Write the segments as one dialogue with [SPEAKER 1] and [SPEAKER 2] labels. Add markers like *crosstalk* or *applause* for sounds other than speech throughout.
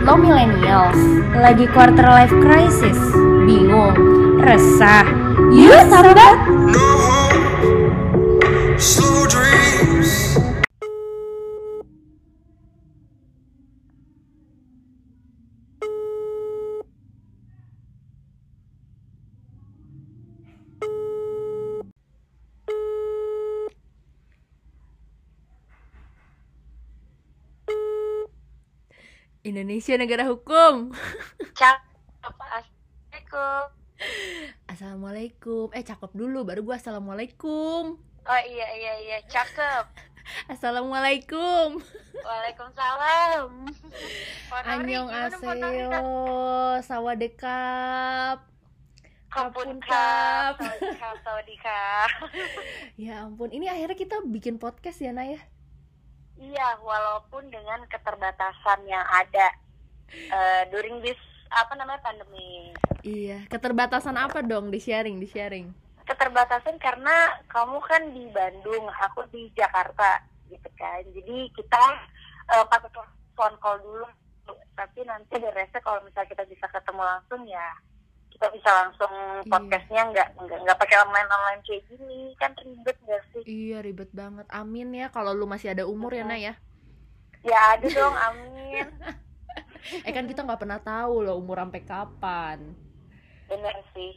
[SPEAKER 1] Lo millennials, lagi quarter life crisis, bingung, resah. Yuk sahabat, Indonesia negara hukum.
[SPEAKER 2] Cakep, assalamualaikum.
[SPEAKER 1] Assalamualaikum. Eh cakep dulu, baru gua assalamualaikum.
[SPEAKER 2] Oh iya iya iya, cakep. *laughs*
[SPEAKER 1] Assalamualaikum.
[SPEAKER 2] Waalaikumsalam. Ponori?
[SPEAKER 1] aseyo, sawadekap.
[SPEAKER 2] Kapun
[SPEAKER 1] Kap.
[SPEAKER 2] sawadikap. *laughs*
[SPEAKER 1] Ya ampun, ini akhirnya kita bikin podcast ya Naya.
[SPEAKER 2] Iya, walaupun dengan keterbatasan yang ada eh, during this apa namanya pandemi.
[SPEAKER 1] Iya, keterbatasan apa dong di sharing, di sharing.
[SPEAKER 2] Keterbatasan karena kamu kan di Bandung, aku di Jakarta, gitu kan. Jadi kita eh, pakai phone call dulu, tapi nanti beresnya kalau misalnya kita bisa ketemu langsung ya kita bisa langsung
[SPEAKER 1] Iya.
[SPEAKER 2] podcastnya nggak nggak nggak pakai online online kayak gini kan ribet nggak sih?
[SPEAKER 1] Iya ribet banget. Amin ya kalau lu masih ada umur ya Naya.
[SPEAKER 2] Ya ada dong, amin. *laughs*
[SPEAKER 1] Eh kan kita nggak pernah tahu loh umur sampai kapan.
[SPEAKER 2] Bener sih.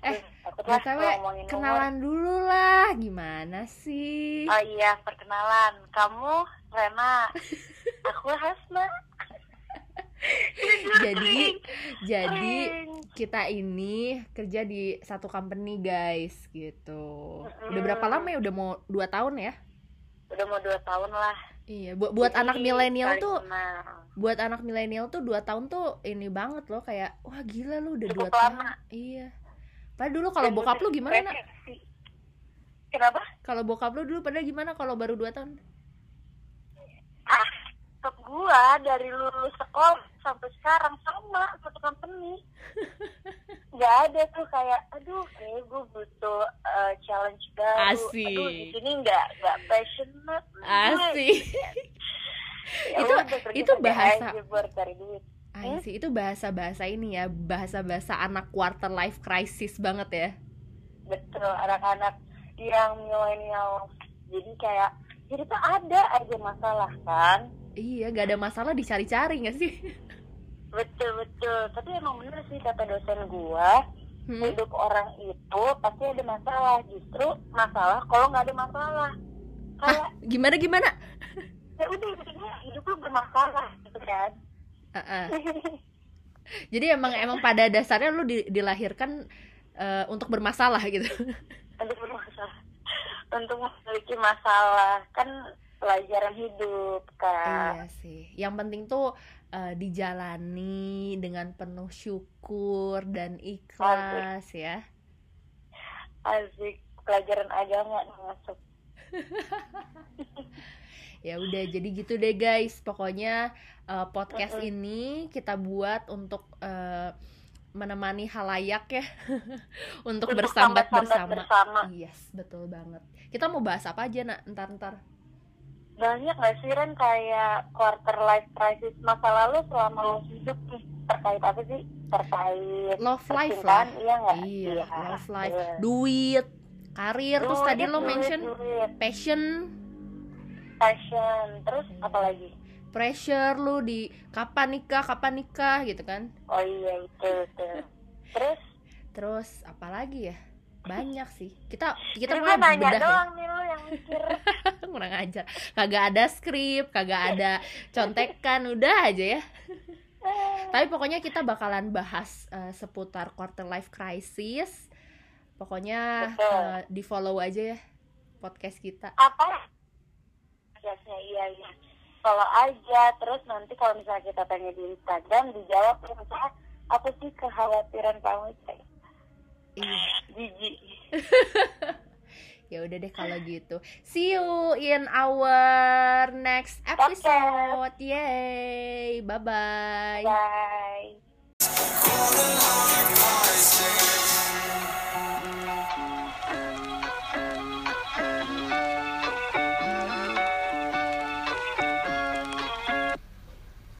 [SPEAKER 1] Eh,
[SPEAKER 2] takutlah
[SPEAKER 1] BTW
[SPEAKER 2] ngomongin umur.
[SPEAKER 1] kenalan dulu lah. Gimana sih?
[SPEAKER 2] Oh iya, perkenalan. Kamu Rena, *laughs* aku Hasna.
[SPEAKER 1] Jadi jadi kita ini kerja di satu company guys gitu. Udah berapa lama ya? Udah mau dua tahun ya?
[SPEAKER 2] udah mau dua tahun lah.
[SPEAKER 1] Iya, buat buat
[SPEAKER 2] Jadi,
[SPEAKER 1] anak milenial tuh,
[SPEAKER 2] kenal.
[SPEAKER 1] buat anak milenial tuh dua tahun tuh ini banget loh kayak wah gila lu udah dua tahun. Iya. Padahal dulu kalau bokap lu gimana? Nak?
[SPEAKER 2] Kenapa?
[SPEAKER 1] Kalau bokap lu dulu pada gimana kalau baru dua tahun?
[SPEAKER 2] Tetap gua dari lulus sekolah sampai sekarang sama satu company. Gak ada tuh kayak, aduh, kayak gue butuh uh, challenge baru.
[SPEAKER 1] Asik.
[SPEAKER 2] Aduh, di sini nggak nggak passionate.
[SPEAKER 1] Asik. *laughs*
[SPEAKER 2] Ya
[SPEAKER 1] Itu-
[SPEAKER 2] udah,
[SPEAKER 1] itu bahasa-
[SPEAKER 2] cari duit.
[SPEAKER 1] Ah, sih itu bahasa-bahasa ini ya, bahasa-bahasa anak quarter life crisis banget ya.
[SPEAKER 2] betul anak-anak yang milenial jadi kayak jadi tuh ada aja masalah kan
[SPEAKER 1] Iya, gak ada masalah dicari-cari gak sih?
[SPEAKER 2] betul betul tapi emang bener sih kata dosen gua
[SPEAKER 1] Hmm?
[SPEAKER 2] hidup orang itu pasti ada masalah justru masalah kalau nggak ada masalah kayak
[SPEAKER 1] Gimana gimana?
[SPEAKER 2] ya udah intinya hidup lu bermasalah gitu kan
[SPEAKER 1] Ah, ah. *laughs* Jadi emang emang pada dasarnya lu di- dilahirkan eh, untuk bermasalah gitu.
[SPEAKER 2] Untuk memiliki masalah kan pelajaran hidup kan
[SPEAKER 1] Iya sih. Yang penting tuh eh, dijalani dengan penuh syukur dan ikhlas ya.
[SPEAKER 2] asik pelajaran agama masuk *laughs*
[SPEAKER 1] Ya udah jadi gitu deh guys. Pokoknya eh, podcast
[SPEAKER 2] Mm-mm.
[SPEAKER 1] ini kita buat untuk eh, menemani halayak ya. *laughs* untuk
[SPEAKER 2] Untuk
[SPEAKER 1] bersambat bersama.
[SPEAKER 2] bersama.
[SPEAKER 1] Yes, betul banget. Kita mau bahas apa aja nak? Ntar-ntar.
[SPEAKER 2] banyak nggak sih Ren kayak quarter life crisis masa lalu selama lo hidup nih terkait apa sih terkait
[SPEAKER 1] Love life lah.
[SPEAKER 2] iya nggak
[SPEAKER 1] Iya, love life,
[SPEAKER 2] bener.
[SPEAKER 1] duit, karir, terus
[SPEAKER 2] Duit,
[SPEAKER 1] tadi lo mention
[SPEAKER 2] duit,
[SPEAKER 1] passion,
[SPEAKER 2] passion terus
[SPEAKER 1] Iya.
[SPEAKER 2] apa lagi
[SPEAKER 1] pressure lu di kapan nikah, kapan nikah gitu kan.
[SPEAKER 2] oh iya itu itu terus
[SPEAKER 1] Terus apa lagi ya? Banyak sih. Kita kita
[SPEAKER 2] gue nanya
[SPEAKER 1] bedah ya.
[SPEAKER 2] doang nih lo yang mikir *laughs*
[SPEAKER 1] Kurang ajar. Kagak ada skrip, kagak ada contekan, udah aja ya. Tapi pokoknya kita bakalan bahas eh, seputar quarter life crisis. Pokoknya
[SPEAKER 2] Betul.
[SPEAKER 1] eh, di follow aja ya podcast kita.
[SPEAKER 2] apa biasanya iya iya kalau aja terus nanti kalau misalnya kita tanya di Instagram dijawab ya misalnya apa sih kekhawatiran kamu kayak
[SPEAKER 1] Iya.
[SPEAKER 2] jijik *laughs*
[SPEAKER 1] Ya udah deh kalau gitu. See you in our next episode. Yay. Bye bye.
[SPEAKER 2] bye.